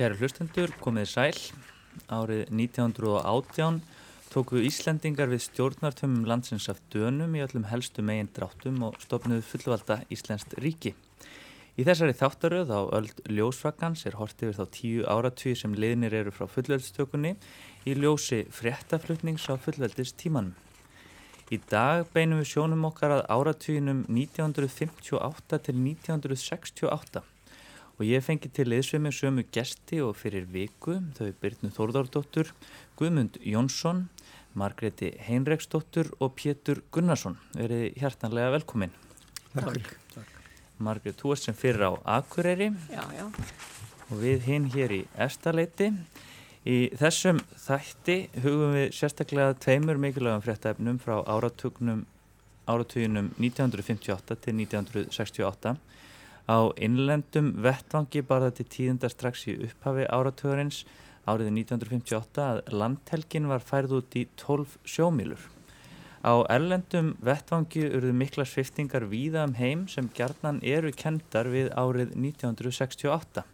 Kæru hlustendur, komið sæl. Árið 1918 tóku Íslendingar við stjórnartömmum landsins af dönum í öllum helstu megin dráttum og stopnuðu fullvalda Íslenskt ríki. Í þessari þáttaröð á öll ljósfraggans er hort yfir þá tíu áratví sem liðnir eru frá fullveldistökunni í ljósi fréttaflutnings á fullveldis tímanum. Í dag beinum við sjónum okkar að áratvíunum 1958 til 1968 og ég fengi til liðsvimi sömu gesti og fyrir viku þau Byrnu Þórðardóttur, Guðmund Jónsson, Margreti Heinreksdóttur og Pétur Gunnarsson. Verið hjartanlega velkomin. Takk. Margreti, þú ert sem fyrir á Akureyri Já, já. og við hinn hér í Estaleiti. Í þessum þætti hugum við sérstaklega tveimur mikilvægum fréttæfnum frá áratugnum áratuginum 1958 til 1968 Á innlendum vettvangi bar þetta tíðunda strax í upphafi áratugurins árið 1958 að landhelgin var færð út í 12 sjómílur. Á erlendum vettvangi urðu mikla sviftingar víða um heim sem gerðnan eru kendar við árið 1968.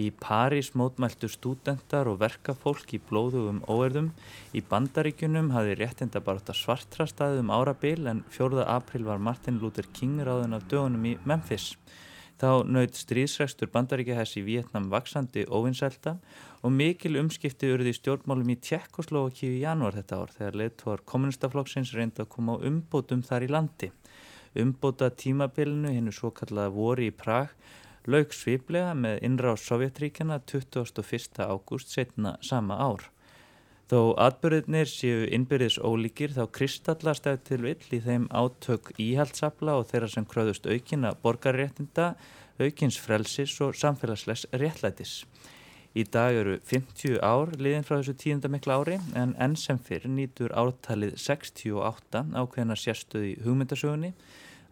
Í París mótmæltu stúdendar og verkafólk í blóðugum óerðum. Í Bandaríkunum hafi réttinda bara þetta svartra staðum árabil en 4. april var Martin Luther King ráðun af dögunum í Memphis. Þá naut stríðsrækstur bandaríkjahess í Vietnam vaksandi óvinnselta og mikil umskipti urði í stjórnmálum í Tjekkoslovaki í janúar þetta ár þegar leittóar kommunistaflokksins reynda að koma á umbótum þar í landi. Umbóta tímabilinu hennu svo kallaða voru í Prag laug sviplega með innráð Sovjetríkjana 21. ágúst setna sama ár. Þó atbyrðinir séu innbyrðis ólíkir þá kristallast ef til vill í þeim átök íhaldsafla og þeirra sem kröðust aukina borgarréttinda, aukins frelsis og samfélagslegs réttlætis. Í dag eru 50 ár liðin frá þessu tíundamikla ári en enn sem fyrir nýtur ártalið 68 ákveðina sérstöði hugmyndasögunni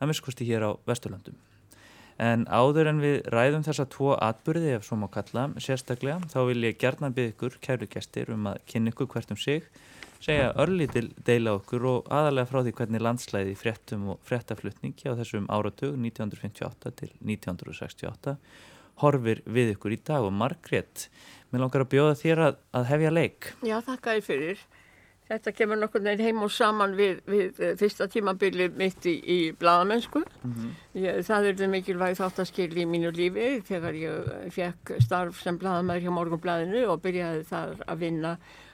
að miskusti hér á Vesturlandum. En áður en við ræðum þessa tvo atbyrði ef svo má kalla sérstaklega þá vil ég gerna byggja ykkur kæru gestir um að kynna ykkur hvert um sig, segja örlítil deila okkur og aðalega frá því hvernig landslæði fréttum og fréttaflutningi á þessum áratug 1958 til 1968 horfir við ykkur í dag og Margrét, mér langar að bjóða þér að, að hefja leik. Já, þakka þér fyrir. Þetta kemur nokkur nefn heim og saman við, við fyrsta tímabili mitt í, í bladamennsku. Mm -hmm. Það er það mikilvæg þáttaskil í mínu lífi þegar ég fekk starf sem bladamæður hjá Morgunbladinu og byrjaði þar að vinna,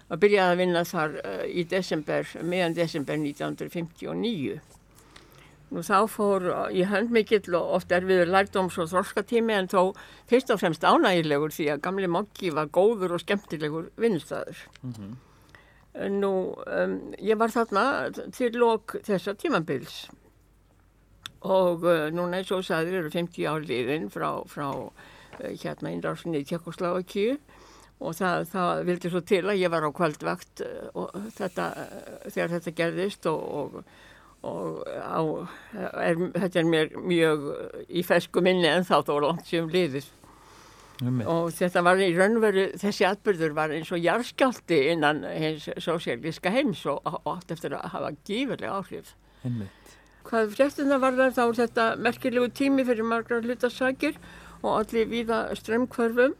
að byrjaði að vinna þar uh, í desember, meðan desember 1959. Nú þá fór ég hönd mikill og oft er við lærdóms og þorskatími en þó fyrst og fremst ánægilegur því að gamli mokki var góður og skemmtilegur vinnstæður. Mm -hmm. Nú, um, ég var þarna til lok þessa tímabils og uh, núna eins og sæðir eru 50 ár liðin frá, frá uh, hérna innrásinni í Tjekkoslavakíu og það, það vildi svo til að ég var á kvöldvakt uh, þetta, þegar þetta gerðist og, og, og á, er, þetta er mér mjög í fesku minni en þá þó langt sem liðist. Og þetta var í raunveru, þessi atbyrður var eins og jarðskjálti innan hins sósélíska heims og átt eftir að hafa gífurlega áhrif. Einmitt. Hvað fréttina var það þá er þetta merkilegu tími fyrir margra hlutasakir og allir víða strömmkvörfum.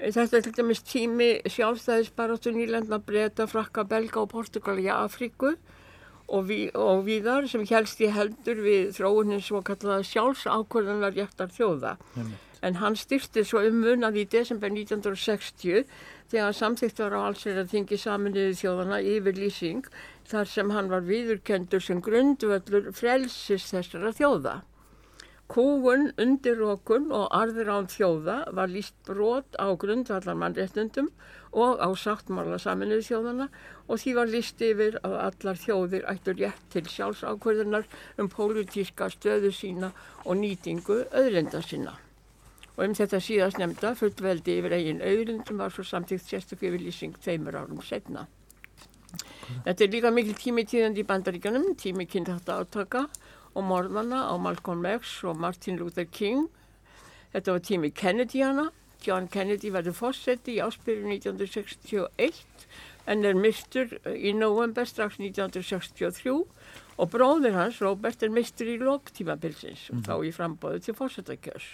Þetta er til dæmis tími sjálfstæðisbaráttu nýlenda breyta, frakka, belga og portugal í Afríku og, ví, og víðar sem helst í heldur við þróunin svo kallaða sjálfsákvörðanlar réttar þjóða. Einmitt en hann styrti svo um munað í desember 1960 þegar samþýtt var á allsverðar þingi saminuði þjóðana yfir lýsing þar sem hann var viðurkendur sem grundvöldur frelsis þessara þjóða. Kúun, undirrókun og arður án þjóða var líst brot á grundvallarmannréttundum og á sáttmála saminuði þjóðana og því var líst yfir að allar þjóðir ættur rétt til sjálfsákvörðunar um pólitíska stöðu sína og nýtingu öðlenda sína og um þetta síðast nefnda fullveldi yfir eigin auðlundum var svo samtíkt sérstaklega yfirlýsing tveimur árum setna. Þetta er líka mikil tími tíðand í bandaríkanum, tími kynntætta átaka og morðmanna á Malcolm X og Martin Luther King. Þetta var tími Kennedyana. John Kennedy verður fórseti í áspyrju 1961 en er mistur í november strax 1963 og bróðir hans, Robert, er mistur í lóktímabilsins mm. og þá í frambóðu til fórsetakjörs.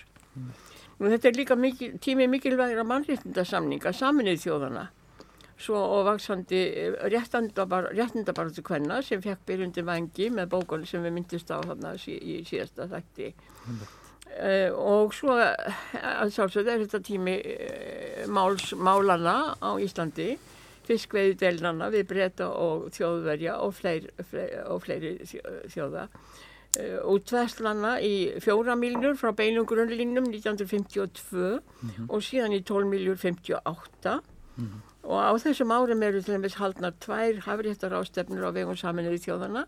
Nú þetta er líka mikil, tími mikilvægir að mannréttindasamninga saminnið þjóðana svo og vaksandi réttindabarðu kvenna sem fekk byrjundi vangi með bókun sem við myndist á þarna í, í síðasta þætti. Uh, og svo að sjálfsögðu er þetta tími uh, máls, málana á Íslandi fiskveiði deilnana við breyta og þjóðverja og, fleir, fleir, og fleiri þjóða útverslana í fjóra miljur frá beinum grunnlínum 1952 mm -hmm. og síðan í 12 miljur 58 mm -hmm. og á þessum árum eru til dæmis haldnar tvær hafréttar ástefnur á vegum saminuði þjóðana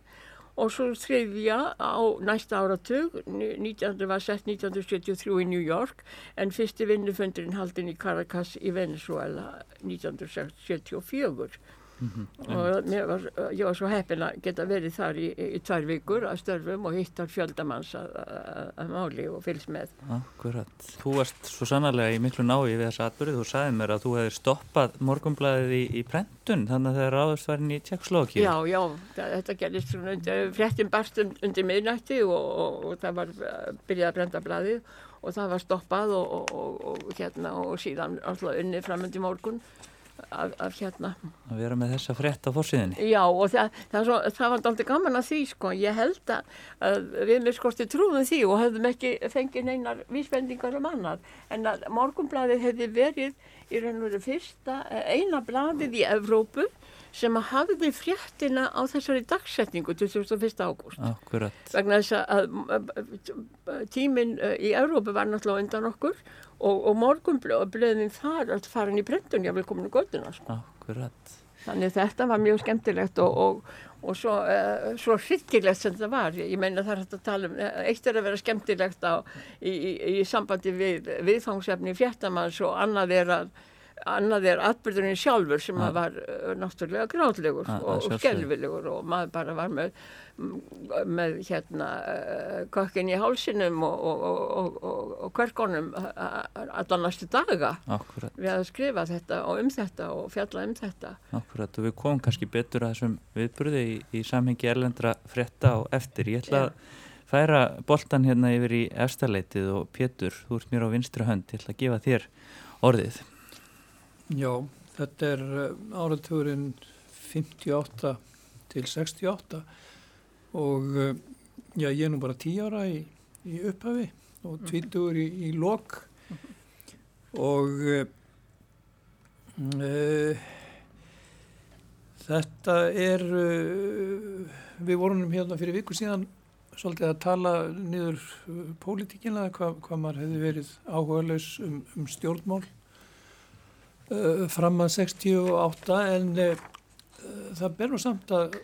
og svo þriðja á næsta áratug 19, var sett 1973 í New York en fyrsti vinnufundurinn haldin í Caracas í Venezuela 1974 Mm -hmm. og var, ég var svo heppin að geta verið þar í, í tvær vikur að störfum og hittar fjöldamanns að, að, að máli og fylgst með. Akkurat, þú varst svo sannarlega í miklu nái við þessa atbyrðu, þú sagði mér að þú hefði stoppað morgumblæðið í, í prentun þannig að það er áðurst farin í Tjekkslóki Já, já, það, þetta gerist fréttin barst undir miðnætti og, og, og það var byrjað að brenda blæðið og það var stoppað og, og hérna og síðan alltaf unnið framöndi morgun Af, af hérna. Að vera með þessa frétt á fórsíðinni já og það, það, svo, það var aldrei gaman að því sko. Ég held að, að við með skosti trúðum því og hefðum ekki fengið neinar vísbendingar um annar en að morgunbladið hefði verið í raun og veru fyrsta eina bladið í Evrópu sem að hafði fréttina á þessari dagsetningu 21. ágúst vegna þess að tíminn í Evrópu var náttúrulega undan okkur og, og morgunblöðin þar allt farin í brendun, ég vil koma göttuna sko. þannig þetta var mjög skemmtilegt og, og, og svo, uh, svo hryggilegt sem það var ég meina það er hægt að tala um eitt er að vera skemmtilegt á, í, í, í sambandi við viðfangsefni fjertamanns og annað er að annað er atbyrðurinn sjálfur sem ja. var uh, náttúrulega gráðlegur ja, og, og skelvilegur og maður bara var með, með hérna uh, kökkin í hálsinum og, og, og körkonum allar næstu daga. Akkurat. við að skrifa þetta og um þetta og fjalla um þetta. Akkurat og við komum kannski betur að þessum viðbyrði í, í samhengi erlendra frétta og eftir. Ég ætla að færa boltan hérna yfir í efstaleitið og Pétur, þú ert mér á vinstri hönd, ég ætla að gefa þér orðið Já, þetta er eh, áratugurinn 58 til 68 og eh, já, ég er nú bara 10 ára í, í upphafi og 20 mhm. í, í lok og uh, þetta er uh, við vorum hérna fyrir viku síðan svolítið að tala niður pólitíkina hvað hva maður hefði verið áhuga laus um, um stjórnmál uh, fram að 68 en uh, það ber nú samt að,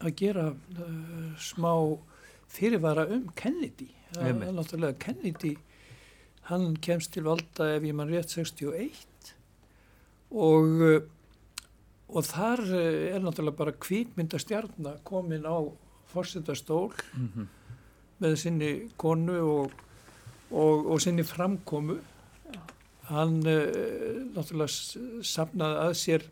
að gera uh, smá fyrirvara um Kennedy. Það er náttúrulega Kennedy hann kemst til valda ef ég mann rétt 61 og og þar er náttúrulega bara kvíkmyndastjarnar komin á fórsetastól mm -hmm. með sinni konu og, og, og sinni framkomu hann uh, náttúrulega sapnaði að sér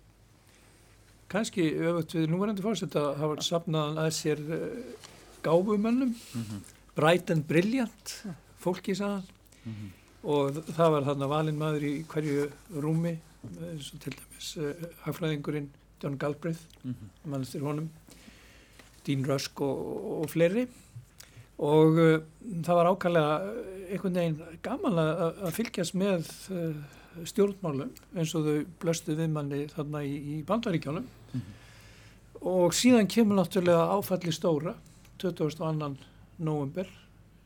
kannski öfut við núverandi fórset að hafa sapnaði að sér uh, gáfumönnum mm -hmm. bright and brilliant fólki saðan mm -hmm. og það var þarna valin maður í hverju rúmi eins og til dæmis hagfræðingurinn John Galbraith mm -hmm. mannstir honum Dean Rusk og, og fleiri og uh, það var ákallega einhvern veginn gaman að, að fylgjast með uh, stjórnmálum eins og þau blöstu við manni þarna í, í bandaríkjánum mm -hmm. og síðan kemur náttúrulega áfalli stóra 22. november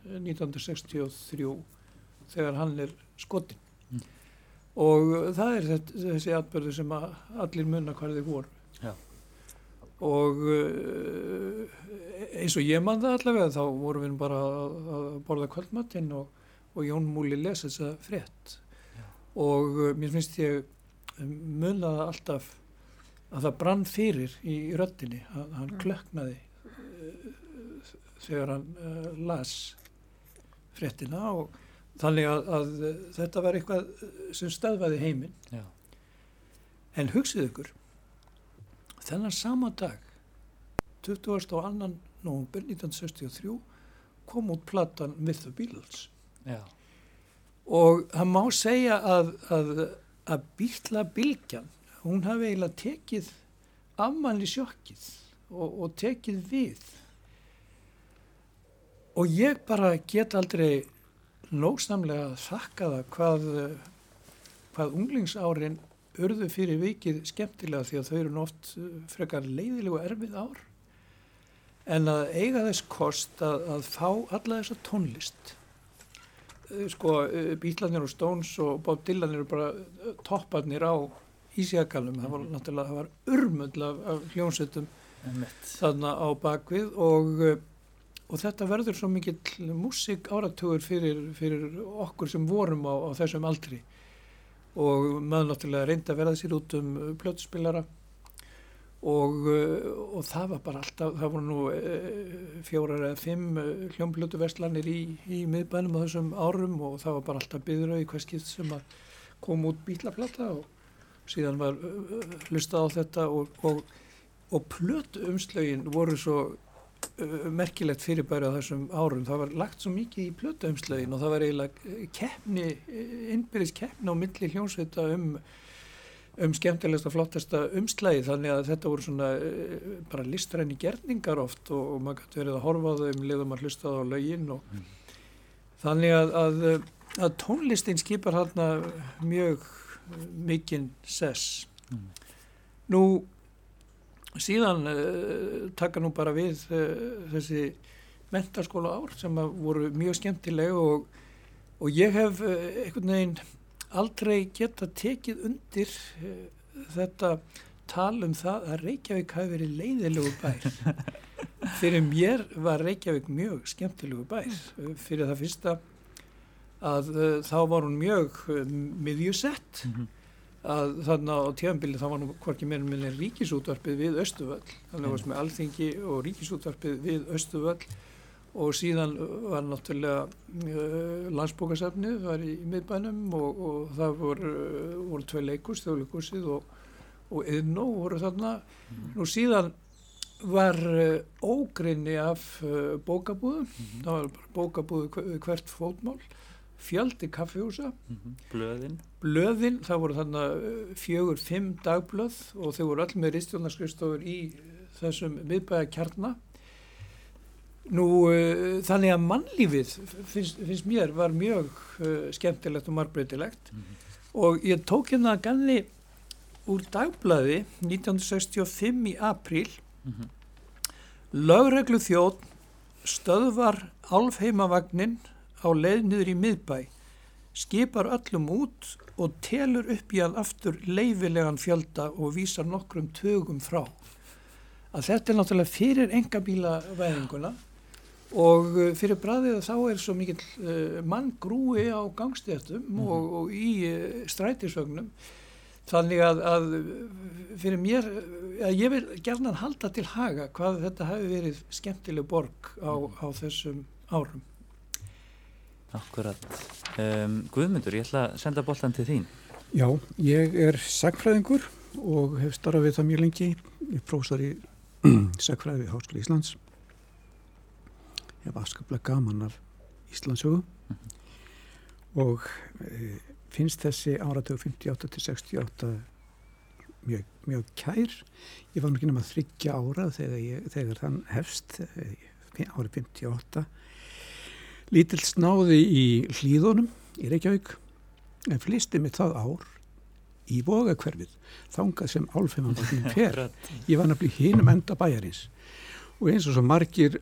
1963 þegar hann er skotin mm. og það er þessi atbyrðu sem allir munna þið voru og uh, eins og ég mann það allavega þá vorum við bara að borða kvöldmattinn og, og Jón Múli lesa þessa frétt. Já. og uh, mér finnst ég munnaða alltaf að það brann fyrir í röttinni að hann klöknaði uh, þegar hann las fréttina. Og þannig að, að þetta var eitthvað sem stöðvaði heiminn. En hugsið ykkur Þennan sama dag, 22. november 1963, kom út platan With the Beatles. Já. og það má segja að, að, að býtla bylgjan, hún hafi eiginlega tekið afmanli sjokkið og, og tekið við og ég bara get aldrei nógsamlega þakka það hvað, hvað unglingsárin urðu fyrir vikið skemmtilega því að þau eru oft frekar leiðilegu erfið ár en að eiga þess kost að, að fá alla þessa tónlist. Sko Bílarnir og Stones og Bob Dylan eru bara topparnir á Ísjakalum, það var náttúrulega það var urmöll af, af hljónsettum þarna á bakvið og og þetta verður svo mikill músik áratugur fyrir, fyrir okkur sem vorum á, á þessum aldri og maður náttúrulega reyndi að verða sér út um blötspilara og, og það var bara alltaf, það voru nú e, fjórar eða fimm hljómblötu verslanir í, í miðbænum á þessum árum og það var bara alltaf byður á í hverskið sem að kom út bílaplata og síðan var hlustað á þetta og, og, og plötu umslögin voru svo Uh, merkilegt fyrirbæri á þessum árum það var lagt svo mikið í plötaumslögin og það var eiginlega keppni innbyrðis keppni á milli hljónsveita um, um skemmtilegsta flottasta umslægi þannig að þetta voru svona uh, bara listræni gerningar oft og, og maður gæti verið að horfa á þau um liðum að hlusta á lögin og mm. þannig að, að, að tónlistin skipar hérna mjög mikinn sess mm. nú síðan uh, taka nú bara við uh, þessi mentarskóla ár sem voru mjög skemmtileg og, og ég hef uh, einhvern veginn aldrei geta tekið undir þetta tal um það að Reykjavík hafi verið leiðilegu bær. Fyrir mér var Reykjavík mjög skemmtilegu bær. Fyrir það fyrsta að þá var hún mjög miðjusett. Mm -hmm að þarna á tjöfambili þá var nú hvorki meira meina ríkisútvarpið við Östuvöll þannig að við alþingi og ríkisútvarpið við Östuvöll og síðan var náttúrulega uh, landsbókasafnið var í miðbænum og, og það voru, uh, voru tvei leikurs, þjóðleikursið og, og yðnó voru þarna. Mm. nú síðan var uh, ógrinni af uh, bókabúðum. Mm -hmm. það var bókabúðu hvert fótmál fjöldi kaffehúsa mm -hmm. Blöðin Blöðin, það voru þannig uh, fjögur, fimm dagblöð og þau voru allir með ristjónarskrifstofur í þessum miðbæða kjarnar Nú uh, þannig að mannlífið finnst, finnst mér var mjög uh, skemmtilegt og margbreytilegt mm -hmm. og ég tók hérna ganni úr dagblæði 1965 í apríl mm -hmm. lögreglu þjótt stöðvar álfheimavagnin á leið niður í miðbæ, skipar öllum út og telur upp í að aftur leifilegan fjölda og vísar nokkrum tögum frá. Að þetta er náttúrulega fyrir engabíla væðinguna og uh, fyrir bræðið þá er svo mikil uh, mann grúi á gangstéttum mm -hmm. og, og í uh, strætisvögnum þannig að, að fyrir mér, að ég vil gerna halda til haga hvað þetta hefur verið skemmtileg borg á, á þessum árum. Akkurat. Um, Guðmundur, ég ætla að senda boltan til þín. Já, ég er sagfræðingur og hef starfað við það mjög lengi. Ég prósar í sagfræði við Háskóli Íslands. Ég hef afskaplega gaman af Íslandsögu mm -hmm. og e, finnst þessi áratögu 58-68 mjög, mjög kær. Ég var náttúrulega með þryggja ára þegar, ég, þegar þann hefst e, árið 58 lítill snáði í hlýðunum í Reykjavík en flisti mig það ár í vogakverfið þangað sem álfheimandaginn fer. Ég var nefnilega hínum enda bæjarins. Og eins og svo margir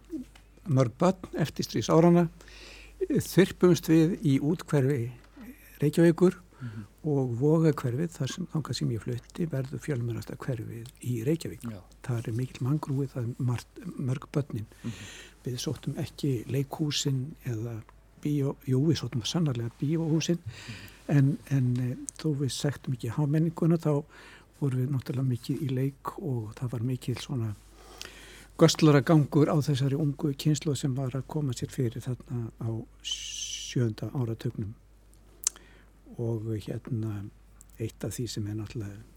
mörg bann eftir strís árana þurpumst við í útkverfi Reykjavíkur mm -hmm. og vogakverfið þar sem þangað sem ég flutti verður fjölmjörnasta hverfið í Reykjavík. Já. það er mikil mangrúið það er margt, mörg bönnin mm -hmm við sóttum ekki leikhúsin eða bíó, jú við sóttum sannarlega bíóhúsin mm. en, en e, þó við sektum ekki hámenninguna þá vorum við náttúrulega mikið í leik og það var mikið svona göstlara gangur á þessari ungu kynslu sem var að koma sér fyrir þarna á sjönda áratögnum og hérna eitt af því sem er náttúrulega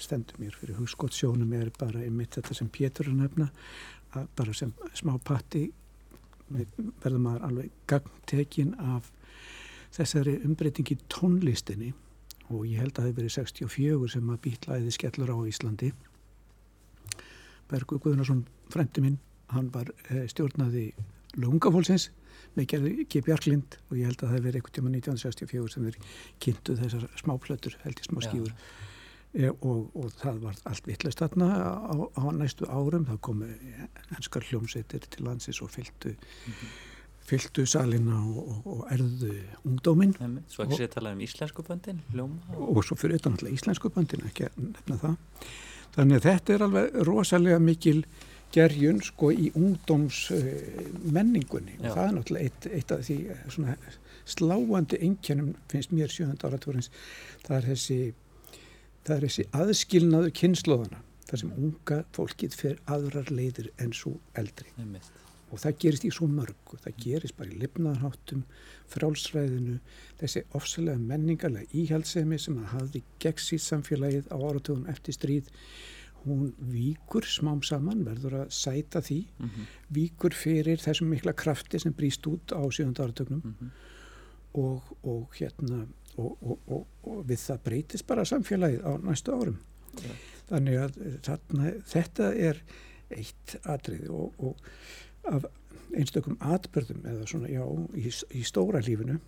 stendur mér fyrir hugskottsjónum er bara einmitt þetta sem Pétur er nefna bara sem smá patti verður maður alveg gangtekin af þessari umbreytingi tónlistinni. Og ég held að það hefur verið 64 sem að býtlaði skellur á Íslandi. Bergur Guðnarsson frendi minn, hann var eh, stjórnaði Lungafólksins með gerði G. Bjarklind. Og ég held að það hefur verið eitthvað tíma 1964 sem þeir kynntu þessar smáplötur held í smá skífur. e, og, og það var allt vittlust þarna á, á næstu árum. Þá komu enskar hljómsveitir til landsins og fylgtu mm -hmm fylgtu salina og, og, og erðu ungdóminn. Svo ekki sé að tala um íslensku böndin og, og svo fyrir þetta náttúrulega íslensku böndin ekki að nefna það. Þannig að þetta er alveg rosalega mikil gerjun sko í ungdóms uh, menningunni. Já. og það er náttúrulega eitt, eitt af því eh, svona sláandi engjönum finnst mér sjöfund áratúrins það er þessi það er þessi aðskilnaðu kynnslóðana þar sem unga fólkið fyrir aðrar leiðir en svo eldri Nefnist og það gerist í svo mörgu, það gerist bara í lifnaðarháttum, frálsræðinu, þessi ofsalega menningarlega íhaldsemi sem að hafði gegn síð samfélagið á áratugum eftir stríð, hún víkur smám saman, verður að sæta því, mm -hmm. víkur fyrir þessum mikla krafti sem brýst út á sjönda áratugnum mm -hmm. Og, og hérna og, og, og við það breytist bara samfélagið á næstu árum. Yeah. Þannig að þarna, þetta er eitt atrið og af einstökum atbyrðum eða svona já í, í stóra lífinu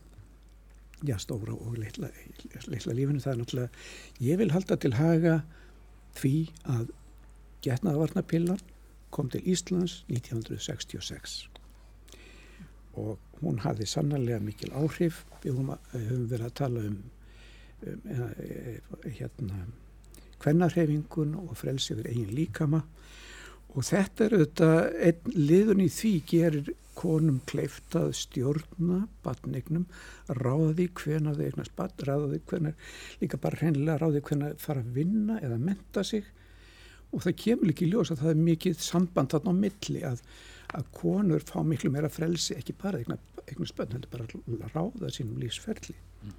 já stóra og litla, litla lífinu það er náttúrulega ég vil halda til haga því að getnaðavarnapillan kom til Íslands 1966 og hún hafði sannarlega mikil áhrif. Við höfum verið að tala um, um hérna hvernarhefingun og frelsi fyrir eigin líkama. Og þetta er auðvitað, einn liðun í því gerir konum kleift að stjórna batnignum, ráði hvena þeir eignast bat, ráði hvena, líka bara hreinlega ráði hvena fara að vinna eða menta sig. Og það kemur líka í ljós að það er mikið samband þarna á milli að, að konur fá miklu meira frelsi, ekki bara eignast bat, heldur bara að ráða sínum lífsferli. Mm.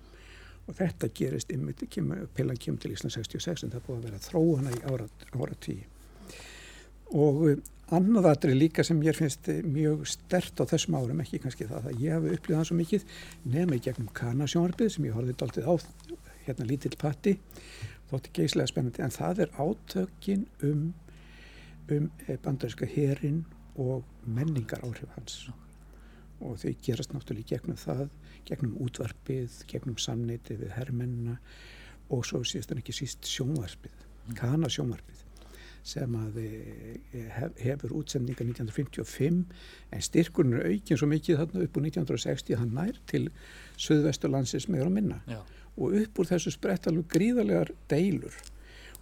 Og þetta gerist, pillan kemur til Ísland 66 en það búið að vera þróana í ára, ára tíu og eh, annað aðri líka sem ég finnst eh, mjög stert á þessum árum, ekki kannski það að ég hafi upplýðað það svo mikið nefnum í gegnum kanasjónarbið sem ég horfið dáltið á hérna lítill patti þótti geislega spennandi en það er átökin um, um eh, bandaríska herin og menningar áhrif hans og þau gerast náttúrulega gegnum það gegnum útvarpið, gegnum samneiti við herrmenna og svo síðast en ekki síst sjónvarpið, mm. kanasjónvarpið sem að eh, hefur útsendinga 1955 en styrkurinn er aukinn svo mikið þarna upp úr 1960 hann nær til Suðvesturlandsins meður að minna Já. og upp úr þessu sprett alveg gríðarlegar deilur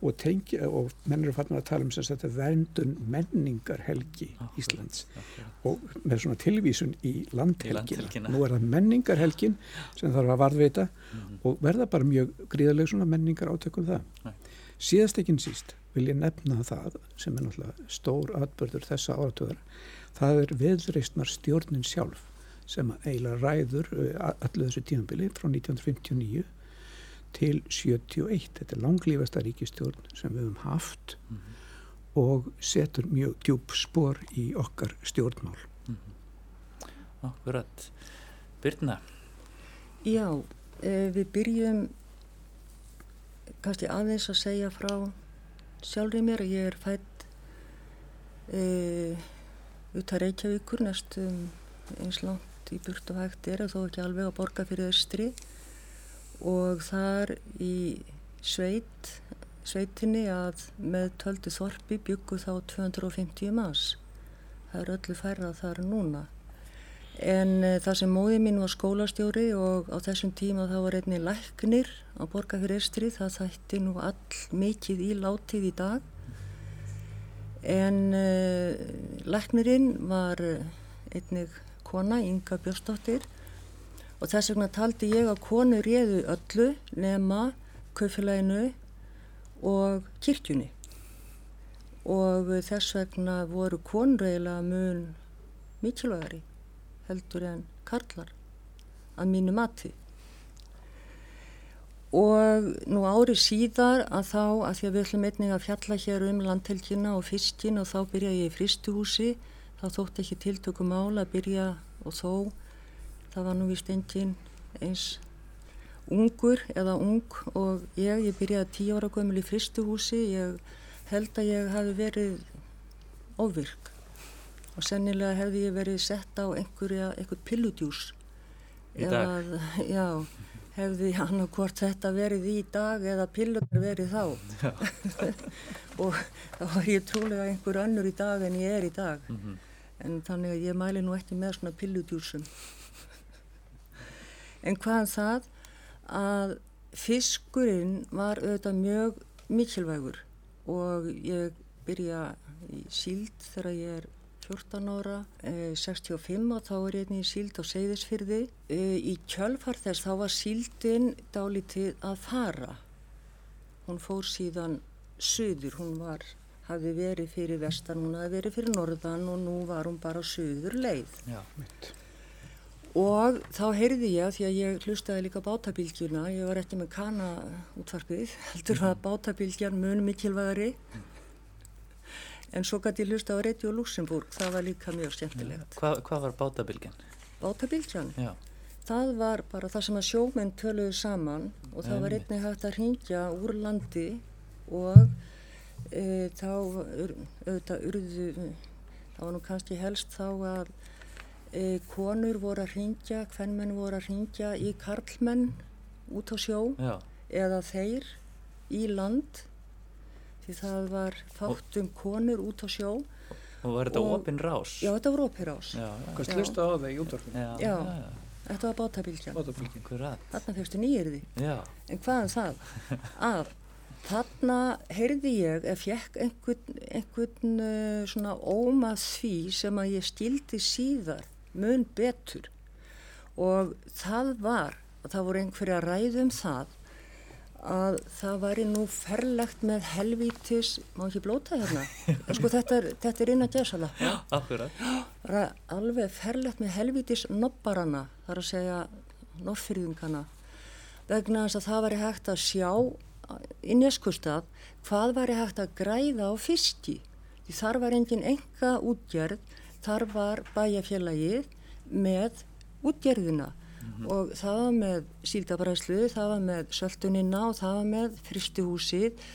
og, tengi, og menn eru fann að tala um sem þetta verndun menningarhelgi ah, Íslands okay. og með svona tilvísun í landhelgina nú er það menningarhelgin sem þarf að varðveita mm -hmm. og verða bara mjög gríðarlega svona menningar átökum það Nei. síðast ekki síst vil ég nefna það sem er náttúrulega stór atbörður þessa áratöðar það er viðreistnar stjórnin sjálf sem eiginlega ræður allu þessu tímanbili frá 1959 til 71 þetta er langlífasta ríkistjórn sem við höfum haft mm -hmm. og setur mjög djúb spór í okkar stjórnmál mm -hmm. Akkurat Byrna Já, eh, við byrjum kannski aðeins að segja frá sjálfrið mér. Ég er fætt e, út að Reykjavíkur næstum eins langt í burt og hægt er þó ekki alveg að borga fyrir östri og þar í sveit, sveitinni að með töldu þorpi byggu þá 250 mass. Það er öllu færrað þar núna. En e, það sem móði mín var skólastjóri og á þessum tíma þá var einni læknir á borgarfyrir Estri, það þætti nú all mikið í látið í dag. En e, læknirinn var einnig kona, Inga Björnsdóttir og þess vegna taldi ég að konu réðu öllu nema kaufélaginu og kirkjunni. Og þess vegna voru konreiðilega mun mikilvægari heldur en karlar að mínu mati og nú ári síðar að þá að því að við ætlum einnig að fjalla hér um landhelgina og fiskin og þá byrja ég í fristuhúsi þá þótt ekki tiltökum ála að byrja og þó það var nú vist engin eins ungur eða ung og ég, ég byrjaði tíu ára gömul í fristuhúsi, ég held að ég hafi verið óvirk og sennilega hefði ég verið sett á einhverja, einhver pilludjús. Í dag? Eða, já, hefði hann og hvort þetta verið í dag eða pillunar verið þá. og þá var ég trúlega einhver önnur í dag en ég er í dag. Mm -hmm. En þannig að ég mæli nú ekki með svona pilludjúsum. En hvaðan það að fiskurinn var auðvitað mjög mikilvægur og ég byrja í síld þegar ég er 14 ára, eh, 65 og þá er ég í síld á Seyðisfyrði. Eh, í kjölfar þess þá var síldin dálítið að fara. Hún fór síðan söður, hún var, hafði verið fyrir vestan, hún hafði verið fyrir norðan og nú var hún bara söður leið. Já. Og þá heyrði ég, því að ég hlustaði líka bátabílgjuna, ég var ekki með kana útvarpið, heldur að bátabílgjan mun mikilvægari. En svo gæti ég hlusta á Radio Luxemburg, það var líka mjög skemmtilegt. Hva, hvað var bátabilgjan? Bátabílgjan, Já. það var bara það sem að sjómenn töluðu saman og það var einnig hægt að ringja úr landi og e, þá auðvitað urðu, það var nú kannski helst þá að konur voru að ringja, hvernmenn voru að ringja í karlmenn út á sjó Já. eða þeir í land því það var fátt um konur út á sjó Og var þetta opin rás? já þetta var Já, já. Hvað slusta á það í útvarfinu? Já, Já. já. þetta var. Akkurat. þarna fegstu nýjirði en hvað er það að þarna heyrði ég ef fekk einhvern, einhvern uh, svona óma því sem að ég skildi síðar mun betur og það var að það voru einhverja ræðum það að það væri nú ferlegt með helvítis, má ekki blóta hérna sko þetta er, þetta er inn að gæsala Akkurat. Ra- alveg ferlegt með helvítis nobbarana, þar að segja norrfyrðingana, vegna þess að það væri hægt að sjá í neskustad hvað væri hægt að græða á fiski. Því þar var engin enga útgerð, þar var bæjafélagið með útgerðina og það var með síldabræslu, það var með söltunina og það var með fristuhúsið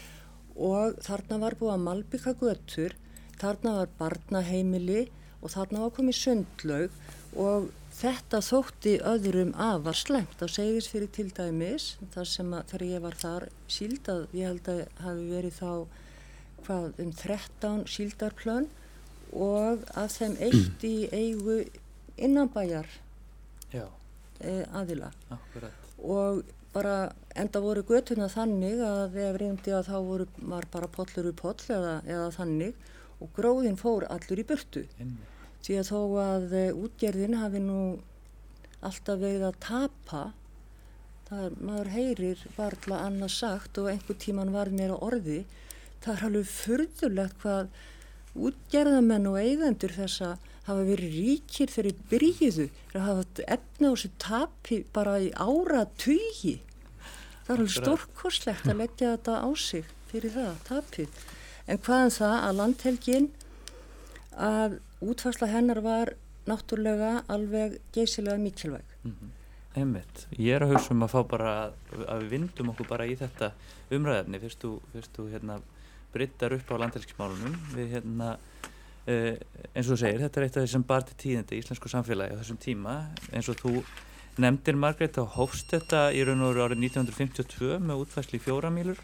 og þarna var búið að malbygga götur, þarna var barnaheimili og þarna var komið sundlaug og þetta þótti öðrum afar slemt á segðisfyrir til dæmis, þar sem að þegar ég var þar síldað, ég held að hafi verið þá hvað um 13 síldarplön og af þeim eitt í eigu innanbæjar Já, e, aðila akkurat. og bara enda voru götuna þannig að ef reyndi að þá voru, var bara pollur úr poll eða, eða þannig og gróðin fór allur í burtu Einmitt. því að þó að e, útgerðin hafi nú alltaf verið að tapa það er, maður heyrir varla annað sagt og einhver tíman var meira orði það er alveg furðulegt hvað útgerðamenn og eigendur þessa hafa verið ríkir þegar þeir byrjuðu þeir hafa efni á þessu tapi bara í ára tugi það er alveg stórkoslegt að leggja þetta á sig fyrir það, tapið. En hvaðan það að landhelgin að útfarsla hennar var náttúrulega alveg geysilega mikilvæg. Einmitt. Ég er að hugsa um að fá bara að, að við vindum okkur bara í þetta þú, fyrst þú hérna bryttar upp á landhelgismálunum. Við hérna uh, eins og þú segir, þetta er eitt af því sem bar til tíðindi í íslensku samfélagi á þessum tíma. Eins og þú nefndir Margrét þá hófst þetta í raun og árið 1952 með útfæsli í fjóra mílur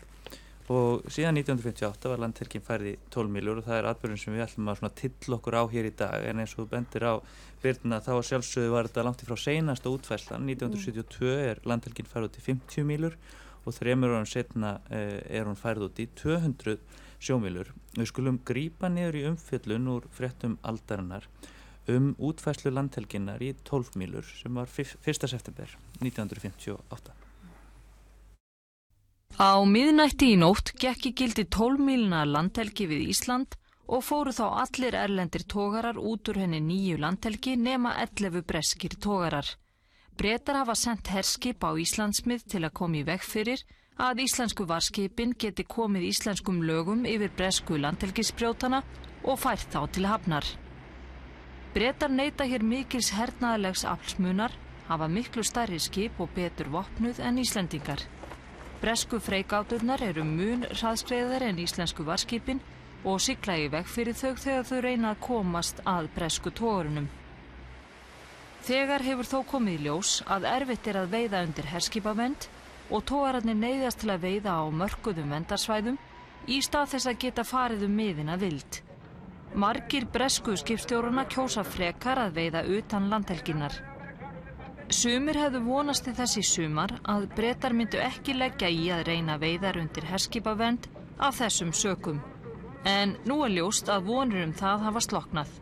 og síðan 1958 var landhelgin færði 12 mílur og það er atbyrjun sem við ætlum að till okkur á hér í dag. En eins og bendir á Birna þá sjálfsögðu var þetta langt í frá seinasta útfæslan 1972 er landhelgin færð út í 50 mílur og þremur árum setna eh, er hún færð út í 200 sjómílur. Við skulum grípa niður í umfjöllun úr fréttum aldarinnar um útfæslu landhelginnar í 12 mílur sem var 1. september 1958. Á miðnætti í nótt gekk í gildi 12 míluna landhelgi við Ísland og fóru þá allir erlendir tógarar út úr henni nýju landhelgi nema 11 breskir tógarar. Bretar hafa sendt herskip á Íslandsmið til að koma í veg fyrir að íslensku varskipin geti komið íslenskum lögum yfir bresku landhelgisbrjótana og fært þá til hafnar. Bretar neyta hér mikils hernaðalegs aflsmunar hafa miklu stærri skip og betur vopnuð en Íslendingar. Bresku freigáturnar eru mun hraðskreiðar en íslensku varskipin og sigla í veg fyrir þau þegar þau reyna að komast að bresku tógrunum. Þegar hefur þó komið í ljós að erfitt er að veiða undir herskipavend og tógararnir neyðast til að veiða á mörguðum vendarsvæðum í stað þess að geta farið um miðina vild. Margir bresku skipstjóruna kjósa frekar að veiða utan landhelginnar. Sumir hefðu vonast í þessi sumar að breytar myndu ekki leggja í að reyna veiðar undir herskipavend af þessum sökum. En nú er ljóst að vonur um það hafa sloknað.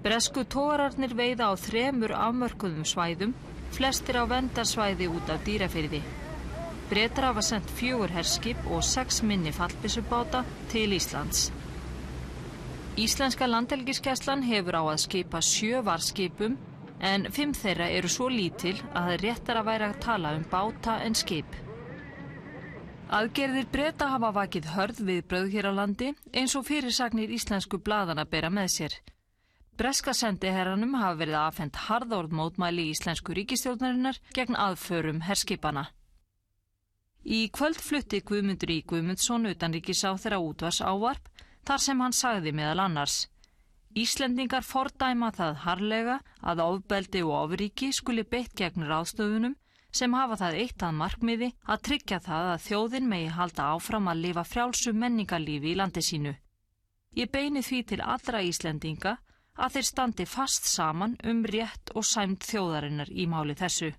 Bresku tóararnir veiða á þremur afmörkuðum svæðum, flestir á vendarsvæði út af dýrafyrði. Breytar hafa sendt fjögur herskip og sex minni fallbissubáta til Íslands. Íslenska landhelgiskeslan hefur á að skipa sjö varskipum en fimm þeirra eru svo lítil að það réttar að væri að tala um báta en skip. Aðgerðir breyta hafa vakið hörð við bröð hér á landi eins og fyrirsagnir íslensku bladana bera með sér. Breska sendiherranum hafa verið aðfend harðord mótmæli í íslensku ríkistjórnarinnar gegn aðförum herskipana. Í kvöld flutti Guðmundur í Guðmundsson utan ríkisá þeirra útvars ávarp þar sem hann sagði meðal annars. Íslendingar fordæma það harlega að ofbeldi og ofríki skuli beitt gegn ráðstöfunum sem hafa það eitt að markmiði að tryggja það að þjóðin megi halda áfram að lifa frjálsum menningarlífi í landi sínu. Ég beini því til allra Íslendinga að þeir standi fast saman um rétt og sæmt þjóðarinnar í máli þessu.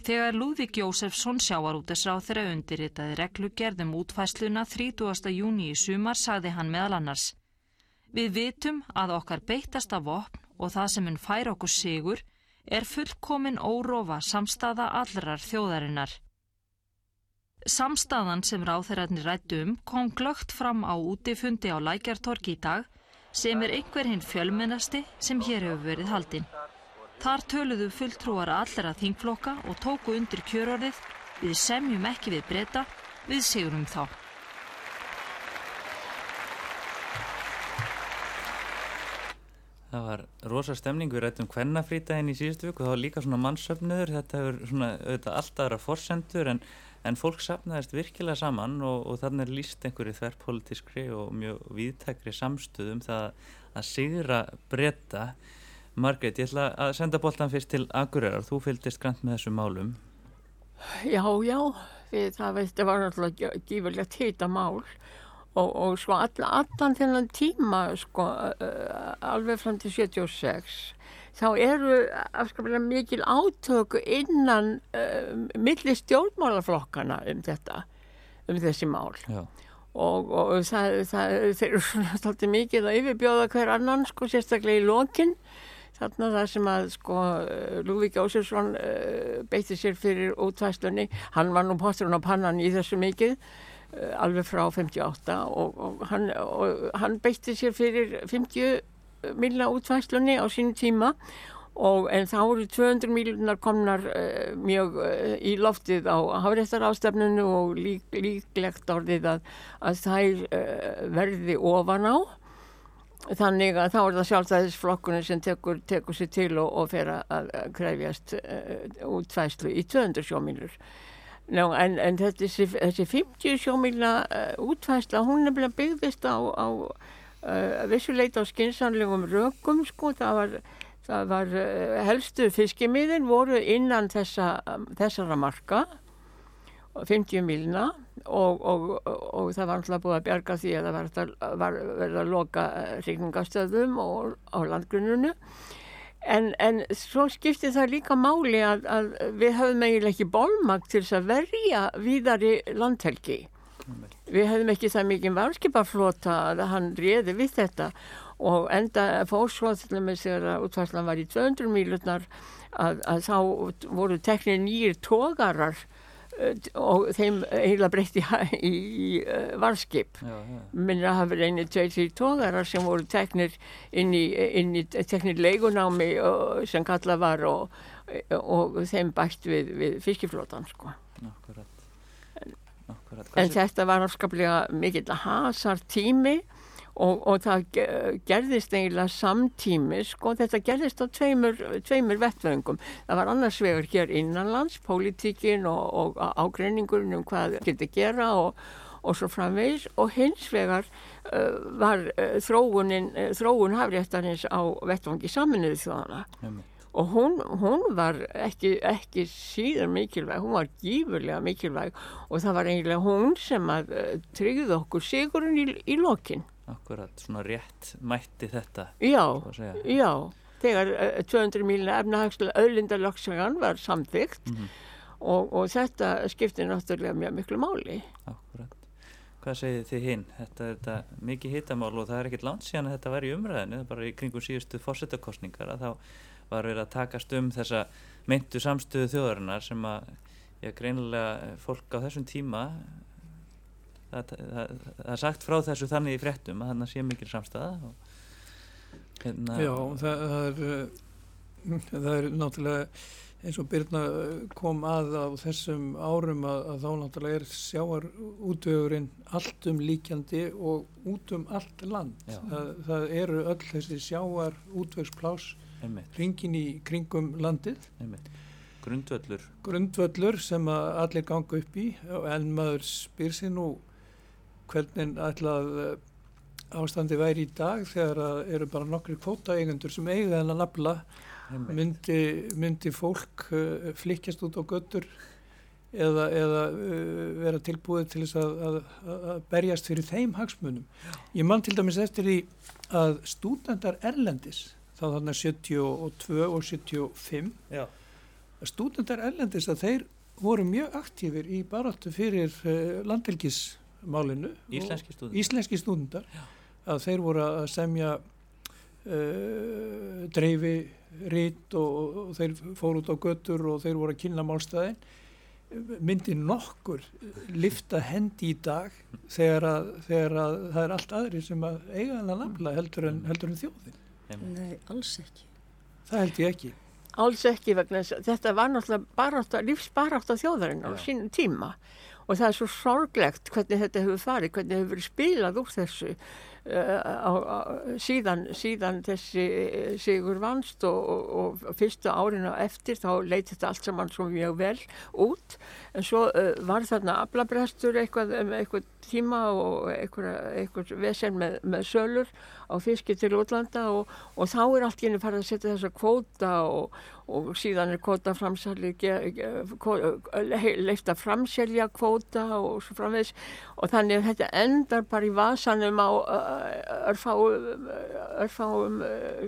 Þegar Lúðvík Jósefsson sjáarútesráð þeirra undirritaði reglugerðum útfæsluna 30. júni í sumar sagði hann meðal annars Við vitum að okkar beittasta vopn og það sem hann fær okkur sigur er fullkomin órófa samstaða allrar þjóðarinnar. Samstaðan sem ráþeirarnir rættu um kom glögt fram á útifundi á Lækjartorki í dag sem er einhver hinn fjölmennasti sem hér hefur verið haldinn. Þar töluðu fulltrúar allra þingflokka og tóku undir kjörorðið við semjum ekki við breyta, við sigurum þá. Það var rosa stemning, við rættum hvernafrítaginn í síðustu það var líka svona mannsöfnuður, þetta hefur svona auðvitað alltaf aðra forsendur en, en fólk sapnaðist virkilega saman og, og þannig er líst einhverju þverrpolítiskri og mjög viðtækri samstöðum það að sigra breyta Margreit, ég ætla að senda bóltan fyrst til Akureyrar. Þú fylgist grann með þessu málum. Já, já. Við, það veistu, var alltaf gífurlegt hýta mál og, og svo all, allan þennan tíma, sko, alveg fram til 76, þá eru afskaplega mikil átöku innan uh, milli stjórnmálaflokkana um þetta, um þessi mál. Já. Og, og það, það, þeir eru svona alltaf mikið að yfirbjóða hver annan, sko, sérstaklega í lokinn Þarna það sem að sko Lúvík Jósefsson uh, beitti sér fyrir útvæslunni, hann var nú posturinn á pannan í þessu mikið uh, alveg frá 58 og, og, hann, og hann beitti sér fyrir 50 milna útvæslunni á sín tíma og en þá eru 200 miljonar komnar uh, mjög í loftið á hafréttarástefnunu og lík, líklegt orðið að, að þær verði ofan á. Þannig að þá er það sjálfstæðisflokkunni sem tekur, tekur sér til og, og fer að krefjast uh, útfæslu í 200 sjómílur. Ná, en, en þessi, þessi 50 sjómíla uh, útfæsla hún nefnilega byggðist á, á uh, vissuleita á skinsanlegum rökum sko, það var, það var helstu fiskimiðin voru innan þessa, þessara marka 50 milna og, og, og það var alltaf búið að bjarga því að það var, verið að loka hrigningastöðum á landgrununu en, en svo skipti það líka máli að, að við höfum eiginlega ekki bólmakt til þess að verja víðari landhelgi við höfum ekki það mikið varskipaflota að hann réði við þetta og enda sér að útvarslan var í 200 mílutnar að, að þá voru teknir nýjir tógarar og þeim eiginlega breytti í, í uh, varskip minna hafa verið einu tveir því tóðarar sem voru teknir inn í, inn í teknir leikunámi og, sem kalla var og, og þeim bætt við, við fiskiflótan sko. Akkurat. Akkurat. En þetta var afskaplega mikill hasar tími og, og það gerðist eiginlega samtímis og þetta gerðist á tveimur, tveimur vettvöngum. Það var annars vegar hér innanlands, pólitíkin og, og ágreiningurinn um hvað getur gera og, og svo framvegis og hins vegar uh, var uh, þróunin, uh, þróun hafréttarins á vettvangi saminuðu þjóðana. Nefnir og hún, hún var ekki, ekki síðan mikilvæg, hún var gífurlega mikilvæg og það var eiginlega hún sem að uh, tryggði okkur sigurinn í, í lokin. Akkurat, svona rétt mætti þetta. Já, já, þegar uh, 200 milina efnahagslega öðlindarloksagan var samþygt mm -hmm. og, og þetta skipti náttúrulega mjög miklu máli. Akkurat. Hvað segir þið hinn? Þetta er þetta mikið hittamál og það er ekkert langt síðan að þetta var í umræðinu, bara í kringum síðustu fórsetakostningar að þá var verið að takast um þessa meintu samstöðu þjóðarinnar sem að já, greinilega fólk á þessum tíma það, það, það er sagt frá þessu þannig í fréttum að þannig sé mikil samstæða og, hérna, Já, það, það er það er náttúrulega eins og Byrna kom að á þessum árum að, að þá náttúrulega er sjáar útvögurinn allt um líkjandi og út um allt land. Það, það eru öll þessi sjáar útvögsplás ringin í kringum landið. Einmitt. grundvöllur. Grundvöllur sem allir ganga upp í. En maður spyr sér nú hvernig ætlað eh, ástandi væri í dag þegar eru bara nokkri kvótaeigendur sem eiga þennan nafla myndi, myndi fólk uh, flikjast út á göttur eða, eða uh, vera tilbúið til þess að, að, að berjast fyrir þeim hagsmunum. Ég mann til dæmis eftir því að stúdendar Erlendis þá þannig 72 og 75 Já. að stúdendar ellendis að þeir voru mjög aktífir í baráttu fyrir uh, landhelgismálinu Íslenski stúdendar, Íslenski stúdendar að þeir voru að semja uh, dreifi rít og, og þeir fór út á göttur og þeir voru að kynna málstæðin. Myndi nokkur lifta hendi í dag þegar að, þegar að það er allt aðri sem að eiga hann að nafla heldur en, heldur en þjóðin Nei, alls ekki. Það held ég ekki. Alls ekki vegna þess að þetta var náttúrulega barátta, lífsbarátta þjóðarinn á sínum tíma. Og það er svo sorglegt hvernig þetta hefur farið, hvernig hefur verið spilað úr þessu uh, á, á, síðan, síðan þessi uh, sigur vannst og, og, og fyrsta árinu eftir þá leiti þetta allt saman svo mjög vel út. En svo uh, var þarna aflabrestur eitthvað, um, eitthvað tíma og eitthvað, eitthvað vesen með, með sölur á fiski til útlanda og, og þá er allt henni farið að setja þessa kvóta og, og síðan er kvóta framsæli leifta framselja kvóta og svo framvegs og þannig að þetta endar bara í vasanum á örfáum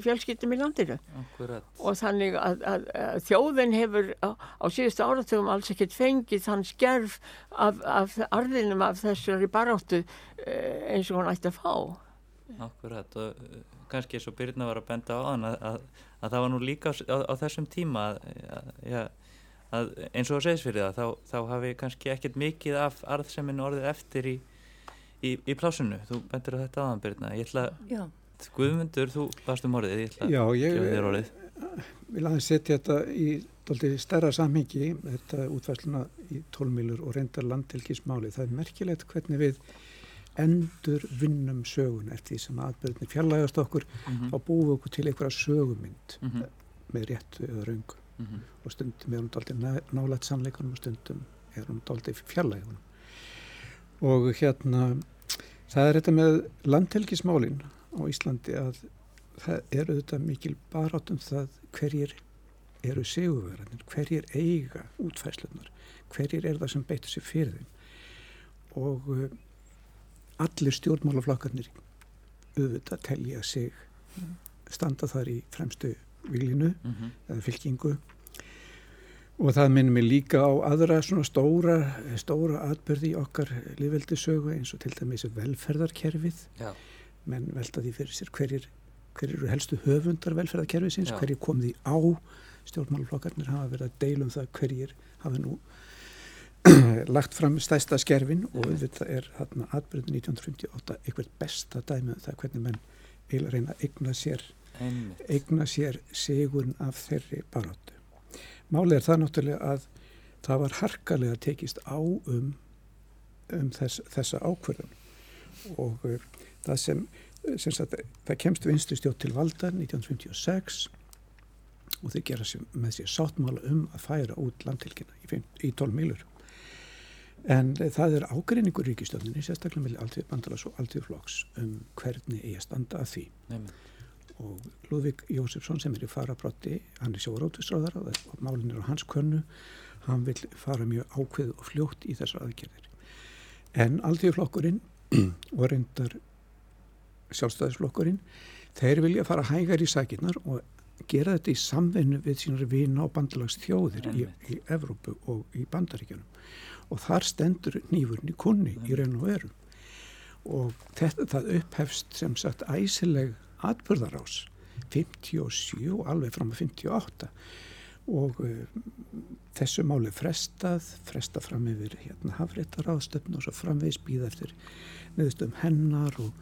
fjölskyttum í landinu. Akkurat. og þannig að, að, að þjóðin hefur á, á síðustu áratugum alls ekkert fengið þann skerf af, af arðinum af þessari baráttu eins og hann ætti að fá Akkurat og uh, kannski eins og Byrna var að benda á þann að, að, að það var nú líka á, á þessum tíma að, að eins og að segis fyrir það þá, þá hafi kannski ekkert mikið af arðseminu orðið eftir í, í, í plásunu. Þú bendur á þetta aðan Byrna. Ég ætla að, Guðmundur, þú varst um orðið, ég ætla að gefa þér orðið. Vil aðeins setja þetta í doldið stærra samhengi, þetta útvæsluna í tólmilur og reyndar landtilkísmáli. Það er merkilegt hvernig við endur vinnum sögun eftir því sem aðbyrðinni fjarlægast okkur mm -hmm. þá búum við okkur til einhverja sögumynd mm -hmm. með réttu eða raungu mm -hmm. og stundum er hún doldið nálægt sannleikunum og stundum er hún doldið fjarlægunum og hérna það er þetta með landhelgismálin á Íslandi að það eru þetta mikil barátum það hverjir eru sigurverðanir, hverjir eiga útfæslunar, hverjir er það sem beitur sér fyrir þeim og allir stjórnmálaflokkarnir auðvitað telja sig standa þar í fremstu vilinu mm -hmm. eða fylkingu og það minnum við líka á aðra svona stóra, stóra atbyrði í okkar liðveldisögu eins og til dæmis velferðarkerfið Já. menn velta því fyrir sér hverjir, hverjir eru helstu höfundar velferðarkerfið hverjir kom því á stjórnmálaflokkarnir hafa verið að deilum það hverjir hafa nú lagt fram stæsta skerfin og þetta er hérna atbyrðin 1958 eitthvað besta dæmið um það hvernig menn vil reyna að eigna sér Einmitt. eigna sér sigurinn af þeirri baróttu. Málið er það náttúrulega að það var harkalega tekist á um, um þess, þessa ákverðun og uh, það sem sagt, það kemst vinstri stjórn til valda 1956 og þeir gera sér, með sér sáttmála um að færa út landhelgina í, í 12 milur. En það er ágreiningur ríkistjóninni, sérstaklega með alltíð bandalags og alltíð flokks um hvernig að standa að því. Nefnir. Og Lúðvík Jósefsson sem er í farabrotti, hann er sjóróttisráðar og málinn er á hans könnu, hann vil fara mjög ákveð og fljótt í þessar aðgerðir. En alltíð flokkurinn og reyndar sjálfstæðisflokkurinn, þeir vilja fara hægar í sækinnar og gera þetta í samvennu við sínar vina og bandalags þjóðir í, í Evrópu og í bandaríkjunum. Og þar stendur nýfurni kunni í raun og veru. Og þetta það upphefst sem sagt æsileg atbyrðarás 57 og alveg fram að 58 og uh, þessu máli frestað, frestað fram yfir hérna hafréttar ástöfn og svo framvegis býða eftir neðustum hennar og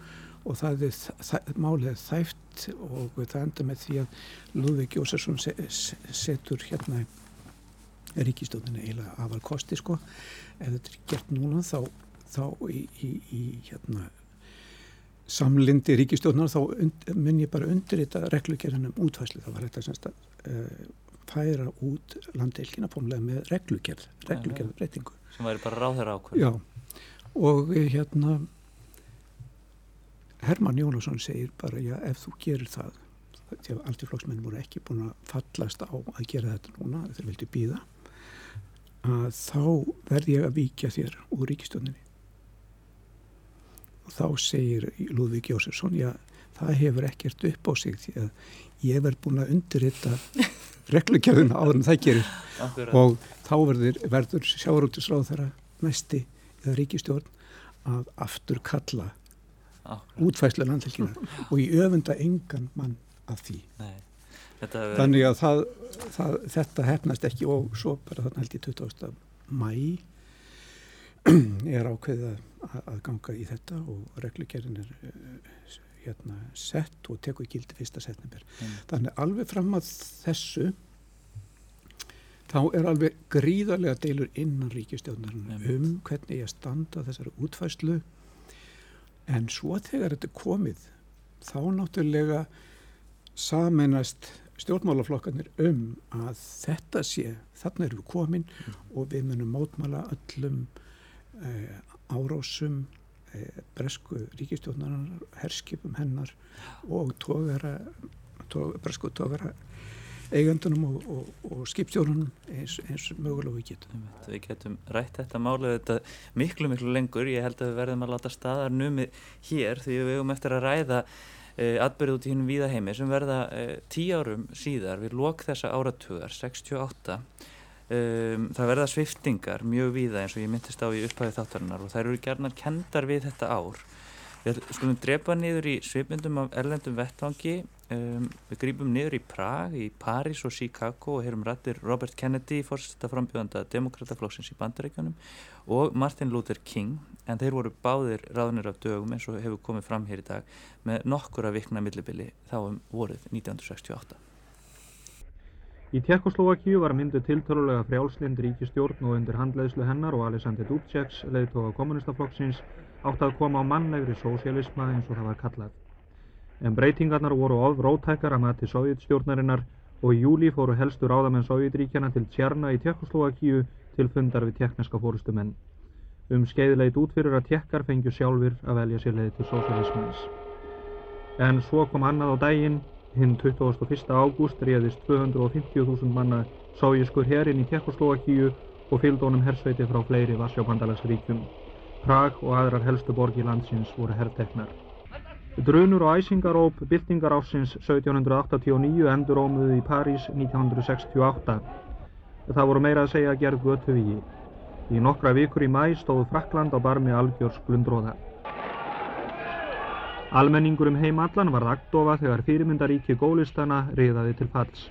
og það er það, málið þæft og það enda með því að Lúðvík Jósesson setur hérna ríkistóðinu eiginlega afar kosti sko. Ef þetta er gert núna þá, þá í, í, í hérna samlindi ríkistóðunar þá mun ég bara undir þetta reglugerðinum útvæslu það var þetta semst að uh, færa út landeilkina fónlega með reglugerð reglugerðbreytingu sem væri bara ráðherra ákveð Já. Og hérna Herman Jónasson segir bara já ef þú gerir það því að alltiflokksmenn voru ekki búin að fallast á að gera þetta núna þeir vildi býða að þá verð ég að víkja þér úr ríkistöndinni og þá segir Lúðvík Jósefsson já það hefur ekkert upp á sig því að ég verð búin að undirrita reglugjörðuna áður en það gerir Akkurat. og þá verður, verður sjáurútisráð þeirra næsti eða ríkistjórn að aftur kalla útfæslu landhelgina og í öfunda engan mann af því. Nei, þannig að það, það, þetta hefnast ekki og svo bara þannig held ég 20. mæ er ákveðið að, að ganga í þetta og reglugerðin er uh, hérna, sett og teku í gildi fyrsta setnumber mm. þannig alveg fram að þessu þá er alveg gríðarlega deilur innan ríkistjóðnarinn um hvernig ég standa þessari útfæslu En svo þegar þetta er komið, þá náttúrulega saminast stjórnmálaflokkarnir um að þetta sé, þarna erum við komin mm. og við munum mótmala öllum eh, árásum, eh, bresku ríkistjórnarar, herskipum hennar og tógara, tóg, bresku tógara eigandunum og, og, og skipstjórnum eins, eins mögulega við getum. Við getum rætt þetta málið þetta miklu miklu lengur, ég held að við verðum að láta staðar numið hér því við hefum eftir að ræða eh, atbyrðu út í hinn viða heimi sem verða eh, tíu árum síðar við lok þessa áratugar, 68 um, það verða sviftingar mjög viða eins og ég myndist á í upphæðu þáttarinnar og þær eru gerðnar kendar við þetta ár. Við skulum drepa niður í svipmyndum af erlendum vettvangi Um, við grýpum niður í Prag, í Paris og Chicago og heyrum rættir Robert Kennedy, fórstætta frambjöðanda demokrataflokksins í bandaríkjunum og Martin Luther King en þeir voru báðir ráðnir af dögum eins og hefur komið fram hér í dag með nokkura vikna millibili þá um voruð 1968. Í Tjekkoslovakíu var myndu tiltölulega frjálslind ríkistjórn og undir handleiðslu hennar og Alexander Dubčeks, leiðtóða kommunistaflokksins, átt að koma á mannlegri sósialisma eins og það var kallað en breytingarnar voru of rótækar að mati sovjetstjórnarinnar og í júli fóru helstu ráðamenn Sovjetríkjana til Tjarna í Tjekkoslovakíu til fundar við tjekkneska fórustumenn. Um skeiðleit út fyrir að tjekkar fengju sjálfur að velja sér leið til sósialismans. En svo kom annað á daginn, hinn 21. ágúst réðist 250.000 manna sovjískur herinn í Tjekkoslovakíu og fylgdónum hersveiti frá fleiri Varsjábandalagsríkjum. Prag og aðrar helstu borgi landsins voru herrteknar. Drunur og æsingaróp byltingar ásins 1789 endur ómuðu í París 1968. Það voru meira að segja gerð götu víi. Í nokkra vikur í mæ stóðu Frakland á barmi algjörs glundróða. Almenningur um heim allan var agndofa þegar fyrirmyndaríki gólistana riðaði til falls.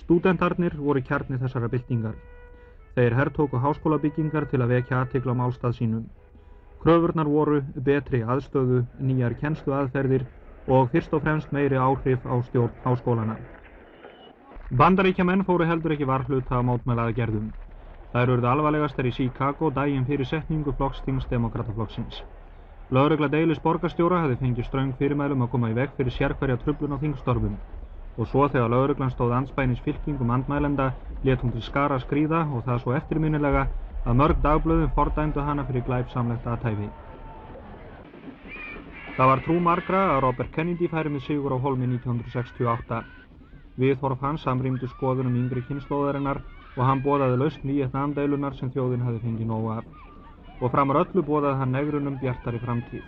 Stúdentarnir voru kjarni þessara byltingar. Þeir herrtóku háskólabyggingar til að vekja aðtikla á málstað sínum. Kröfurnar voru betri aðstöðu, nýjar kennsluaðferðir og fyrst og fremst meiri áhrif á stjórn háskólana. Bandaríkjamenn fóru heldur ekki varhluta á mótmælaða gerðum. Það eru alvarlegastar í Chicago daginn fyrir setningu flokkstings demokrataflokksins. Lögregla Deilis borgarstjóra hefði fengið ströng fyrirmælum að koma í veg fyrir sérkverja trublun á þingstörfum og svo þegar lögreglan stóð anspænis fylkingum andmælenda let hún til skara skrýða og það svo eftirminnilega að mörg dagblöðum fordændu hana fyrir glæpsamlegt aðtæfi. Það var trú margra að Robert Kennedy færi með sigur á holmi 1968. Viðhorf hans samrýmdu skoðunum yngri kynnslóðarinnar og hann bóðaði lausn í eitt namndeilunar sem þjóðin hafi fengið nógu af og framar öllu bóðað hann negrunum bjartari framtíð.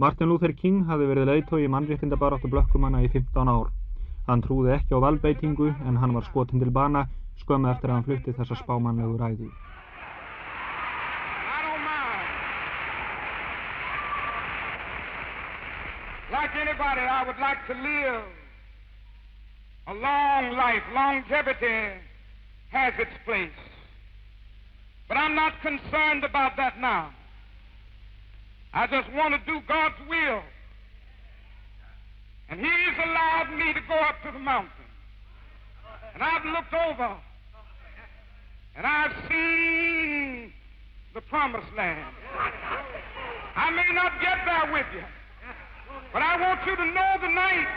Martin Luther King hafi verið leiðtói í mannréttindabaráttu blökkumanna í 15 ár. Hann trúði ekki á valbeitingu en hann var skotinn til bana skömmu eftir að hann flutti þessa spámanlegu ræðu. Like anybody, I would like to live a long life. Longevity has its place. But I'm not concerned about that now. I just want to do God's will. And He's allowed me to go up to the mountain. And I've looked over and I've seen the promised land. I may not get there with you. But I want you to know tonight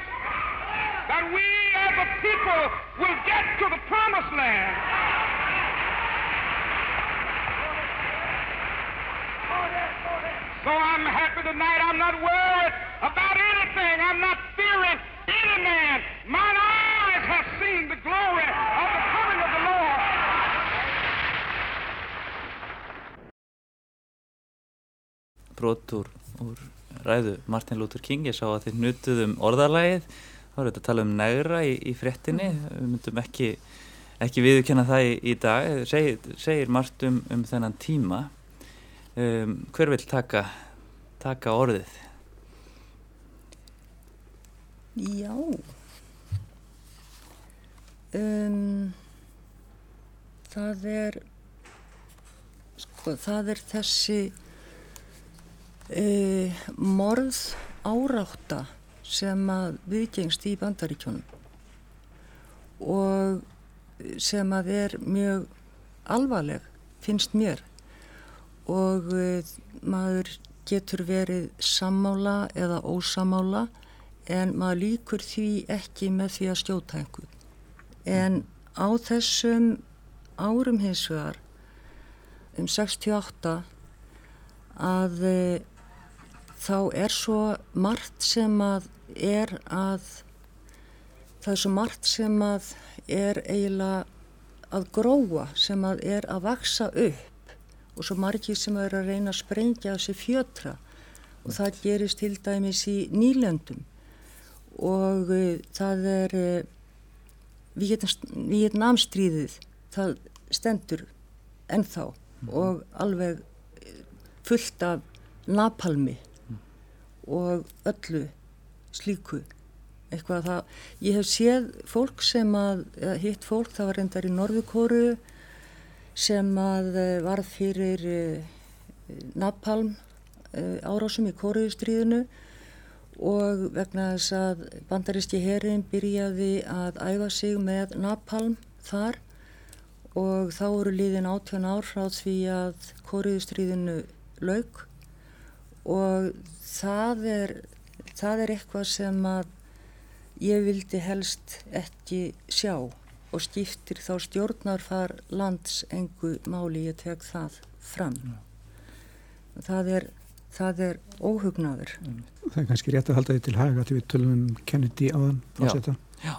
that we as a people will get to the promised land. So I'm happy tonight. I'm not worried about anything. I'm not fearing any man. Mine eyes have seen the glory of the coming of the Lord. Brot úr, ræðu Martin Luther King, ég sá að þið nutuðum orðarlægið, þá er þetta að tala um nægra í, í fréttinni, mm. við myndum ekki, ekki viðkjanna það í, í dag, segir, segir margt um, um þennan tíma, um, hver vil taka, taka orðið? Já, um, það er, sko, það er þessi e, morð árátta sem að viðgengst í bandaríkjónum og sem að er mjög alvarleg finnst mér og e, maður getur verið sammála eða ósamála en maður líkur því ekki með því að stjóta einhver. En á þessum árum hins vegar um 68 að e, þá er svo margt sem að er að það er svo margt sem að er eiginlega að gróa sem að er að vaksa upp og svo margir sem er að reyna að sprengja þessi fjötra og það gerist til dæmis í nýlendum og uh, það er uh, Vietnamstríðið það stendur ennþá mm. og alveg fullt af napalmi og öllu slíku eitthvað að það, ég hef séð fólk sem að, hitt fólk það var reyndar í Norðukóru sem að eh, varð fyrir eh, napalm eh, árásum í kóruðustríðinu og vegna þess að bandaristi herin byrjaði að æfa sig með napalm þar og þá eru líðin 18 ár frá því að kóruðustríðinu lauk. Og það er, það er eitthvað sem að ég vildi helst ekki sjá og skiptir þá stjórnarfar lands engu máli ég tek það fram. Það er, það er óhugnaður. Það er kannski rétt að halda því til haga til við tölum um Kennedy fórseta. Já.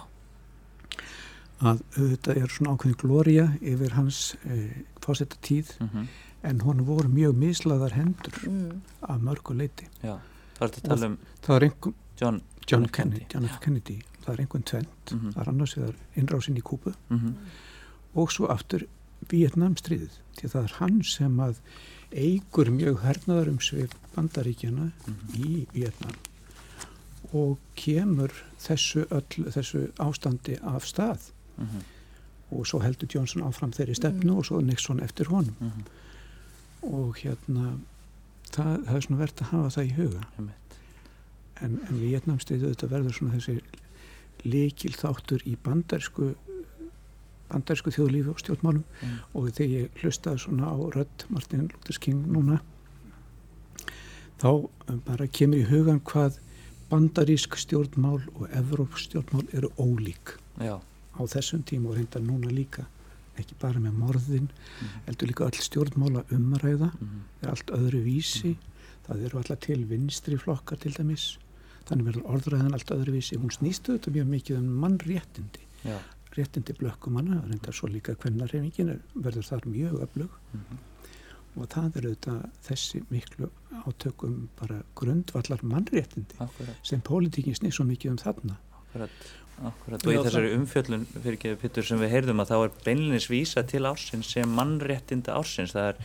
Að þetta er svona ákveðin glória yfir hans eh, fórseta tíð mm -hmm en hún voru mjög mislaðar hendur mm. af mörgu leiti Já, það er að tala um einhver, John, John Kennedy, Kennedy, Kennedy það er einhvern tvent, mm -hmm. það er annars vegar innrásin í Kúpu mm -hmm. og svo aftur Vietnamstríðið því það er hann sem að eigur mjög hernaðar um svið bandaríkjana -hmm. í Vietnam og kemur þessu, öll, þessu ástandi af stað mhm. og svo heldur Jónsson áfram þeirri stefnu mhm. og svo Nixon eftir honum mhm og hérna það, það er svona verðt að hafa það í huga en, en Vietnamstiðu þetta verður svona þessi likil þáttur í bandarsku bandarsku þjóðlífi og stjórnmálum mm. og þegar ég hlustaði svona á rödd Martin Luther King núna þá um, bara kemur í hugan hvað bandarísk stjórnmál og evróp stjórnmál eru ólík Já. á þessum tíma og reyndar núna líka ekki bara með morðin mm. heldur líka öll stjórnmála umræða mm. er allt öðru vísi það eru alltaf til vinstri flokkar til dæmis þannig verður orðræðan allt öðru vísi hún snýstu þetta mjög mikið um mannréttindi. Já. réttindi blökkumanna reyndar svo líka hvernarrefingin verður þar mjög öflug. Mhm. og það eru þetta þessi miklu átökum bara grundvallar mannréttindi Akkurat, sem pólitíkin snýr svo mikið um þarna. Akkurat, akkurat. Og í þessari umfjöllun fyrir ekki pittur sem við heyrðum að þá er beinlinis vísa til ársins sem mannréttinda ársins. Það er,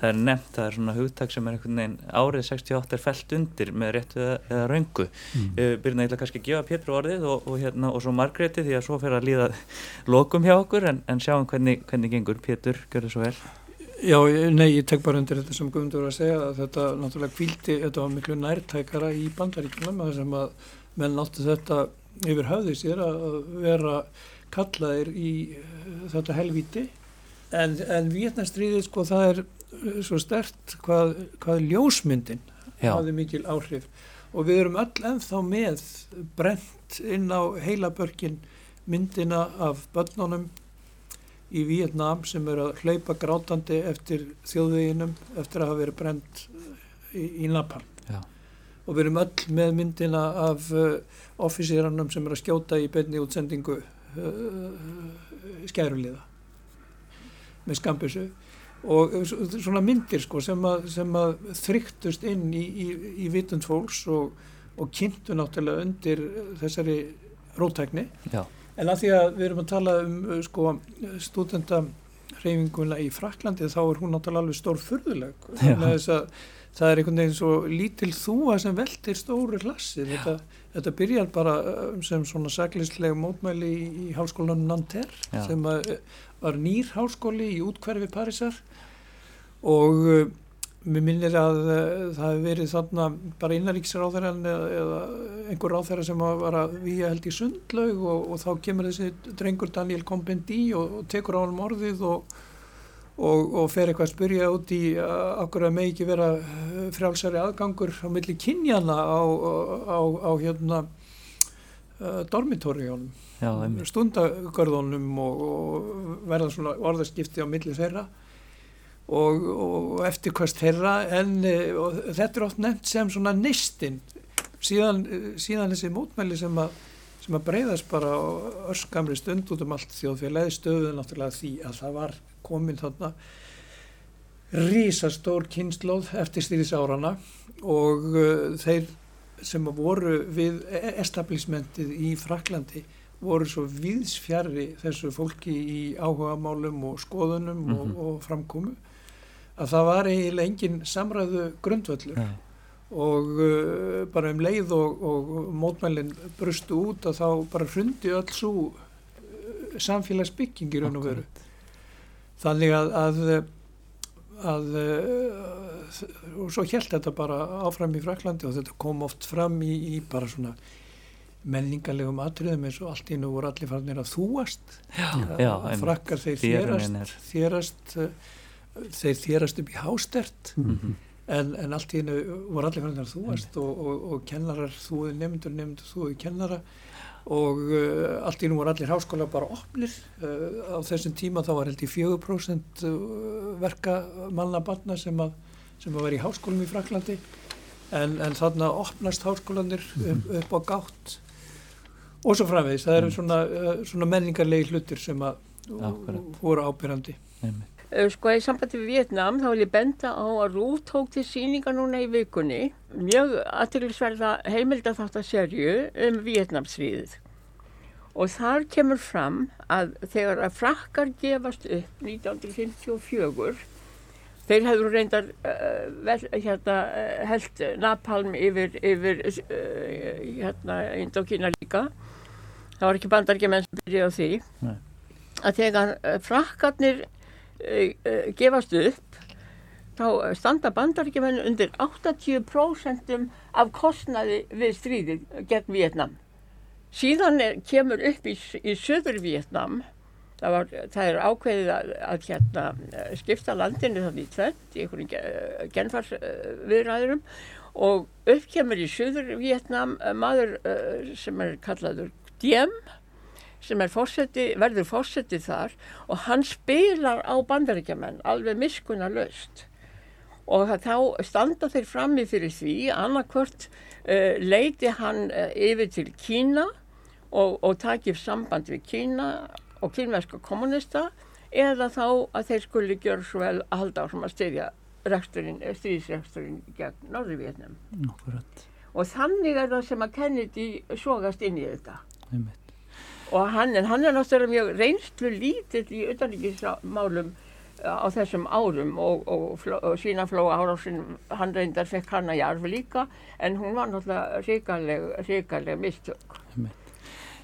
það er nefnt, það er svona hugtak sem er einhvern veginn árið 68 er felt undir með réttu eða, röngu. mm. Uh, Byrna, ég ætla kannski að gefa Pétur orðið og, og, hérna, og svo Margréti því að svo fer að líða lokum hjá okkur en, en sjáum hvernig, hvernig gengur. Pétur, gjör það svo vel. Já, nei, ég tek bara undir þetta sem Guðmundur var að segja að þetta náttúrulega kvíldi, þetta var miklu nærtækara í að að menn náttu þetta yfir höfði sér að vera kallaðir í eh, þetta helvíti. En, en Vietnastriðið sko það er eh, svo stert hvað, hvað ljósmyndin hafði mikil áhrif. Og við erum öll ennþá með brent inn á heilabörkin myndina af börnunum í Vietnam sem eru að hlaupa grátandi eftir þjóðveginum eftir að hafa verið brent í, í Napalm. Og við erum öll með myndina af uh, offisýranum sem eru að skjóta í beinni útsendingu uh, skæruliða. Með skambissu og s- svona myndir sko sem að, sem að þryktust inn í, í, í vitund fólks og, og kynntu náttúrulega undir þessari rótækni já, en að því að við erum að tala um sko stúdendareyfinguna í Fraklandi þá er hún náttúrulega alveg stór furðuleg þannig að þess að það er einhvern veginn svo lítil þúa sem veltir stóru hlassi þetta, þetta byrjar bara uh, sem svona saklislega mótmæli í, í háskólanum Nanterre sem að, var nýr háskóli í útkverfi Parísar. Og uh, mér minnir að uh, það hefur verið þarna bara innaríksráþæran eða, eða einhver ráþæra sem var að við held í sundlaug og, og þá kemur þessi drengur Daniel Combendi og, og tekur á hann morðið og, og, og fer eitthvað að spyrja út í uh, okkur að megi vera uh, frjálsari aðgangur á milli kynjana á, á, á hérna uh, einmitt. stundagörðunum og, og verða svona orðaskipti á milli þeirra og, og eftirkvæst þeirra en þetta er oft nefnt sem svona neistinn síðan, síðan þessi mótmæli sem að, sem að breyðast bara á örskamri stund út um allt þjóðfélagi stöðuð náttúrulega því að það var komin þarna rísastór kynnslóð eftir stýris árana og uh, þeir sem voru við e- establishmentið í Fraklandi voru svo viðsfjari þessu fólki í áhugamálum og skoðunum Mhm. og, og framkomu að það var eiginlega engin samræðu grundvöllur Já, og uh, bara um leið og, og mótmælinn brustu út að þá bara hrundi öll svo uh, samfélagsbygging í raun og veru. Þannig að að, að uh, og svo held þetta bara áfram í Fraklandi og þetta kom oft fram í, í bara svona menningarlegum atriðum eins og allt í nú voru allir farnir að þúast. Já, Að já, frakkar þeir þérast þérast þeir þérast upp í hástert. Mhm. En, en allt í hennu voru allir farnir að þúast og, og, og kennarar þúið nefndur, nefndur þúið kennara. Og uh, allt í hennu voru allir háskóla bara opnir. Uh, á þessum tíma þá var held í 4% verka manna barna sem að, sem að vera í háskólum í Fraklandi en, en þarna opnast háskólanir upp, upp á gátt. Og svo framvegis, það eru svona, uh, svona menningarlegi hlutir sem að voru ábyrjandi einmitt. Eh, Sko í sambandi við Vietnam þá vil ég benda á að Rúf tók til síninga núna í vikunni mjög aðteglisverða heimilda þátt að serju um Vietnamsríðið og þar kemur fram að þegar að frakkar gefast upp 1954 þeir hefur reyndar uh, vel, hérna, uh, held napalm yfir, yfir uh, hérna, Indokína líka. Það var ekki bandargemenn sem byrjaði á því. Nei. að þegar frakkarnir gefast upp þá standa bandaríkjumenn undir 80% af kostnaði við stríðið gegn Vietnam Síðan er, kemur upp í, í Söður Vietnam, það, var, það er ákveðið að, að hérna, skipta landinu þannig í tvent í einhverjum genfarsviðræðurum og upp kemur í Söður Vietnam maður sem er kallaður Diem sem fórseti, verður fórseti þar og hann spilar á bandaríkjaman alveg miskuna löst og þá standa þeir frammi fyrir því annarkvört uh, leiti hann uh, yfir til Kína og, og takif samband við Kína og kínverska kommunista eða þá að þeir skulle gjör svo vel að halda á sem að styðja stríðsreksturinn gegn Norðurvétnum. Og þannig er það sem að Kennedy sógast inn í þetta. Einmitt. Og hann, hann er náttúrulega mjög reynslu lítill í utanrikkismálum á þessum árum og, og, og, sína fló árásin hann reyndar fekk hann að jarfi líka en hún var náttúrulega ríkarleg ríkarleg mistök.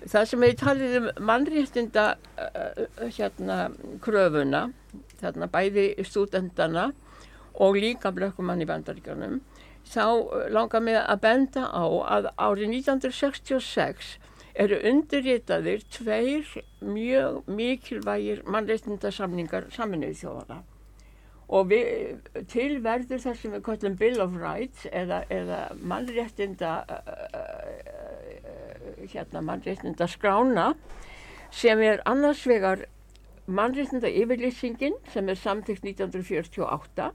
Það sem við talið um mannréttinda uh, hérna kröfuna þarna bæði stúdendana og líka blökkumann í bandaríkanum þá langar mig að benda á að árið 1966 eru undirritaðir tveir mjög mikilvægir mannreitndasamningar saminuði þjóðana og við, til verður þar sem við kallum Bill of Rights eða, eða mannréttinda uh, hérna mannréttinda skrána sem er annars vegar mannréttinda yfirlýsingin sem er samtíkt 1948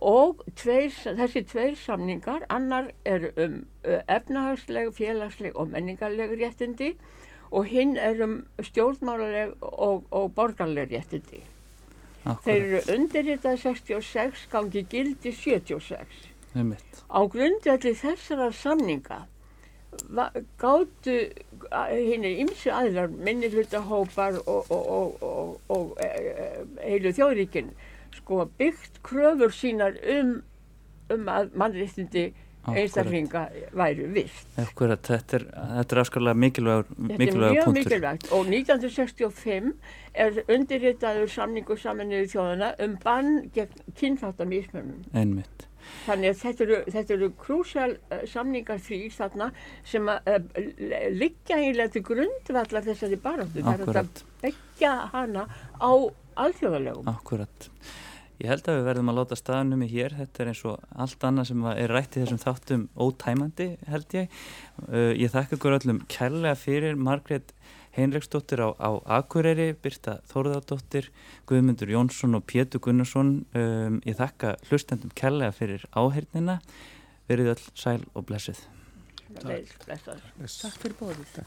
og tveir, þessi tveir samningar, annar er um efnahagsleg, félagsleg og menningarleg réttindi og hinn er um stjórnmálarleg og, og borgarleg réttindi. Akkurat. Þeir eru undirritað 66, gangi gildi 76. Á grundvelli þessara samninga gáttu hinn er ymsi aðlar minnihlutahópar og, og, og e, e, heilu þjóðríkinn sko byggt kröfur sínar um, um að mannréttindi einstaklinga væru vist. Akkurat, þetta er, er afskalega mikilvægur punktur. Þetta er mjög mikilvægt og 1965 er undirritaður samningu saminuðu þjóðana um bann gegn kynfáttamísmönnum. Einmitt. Þannig að þetta eru, þetta eru krúsjál uh, samningar því þarna sem að uh, liggja eiginlega til grundvallar þessari baráttu. Það er að byggja hana á alþjóðalegum. Akkurat. Ég held að við verðum að láta staðnum í hér, þetta er eins og allt annað sem er rætt í þessum þáttum ótæmandi held ég. Uh, ég þakka ykkur öllum kærlega fyrir Margrét Heinriksdóttir á, á Akureyri, Birta Þórðardóttir, Guðmundur Jónsson og Pétur Gunnarsson. Um, ég þakka hlustendum kærlega fyrir áhernina, verið öll sæl og blessið. Takk, Takk fyrir bóðið.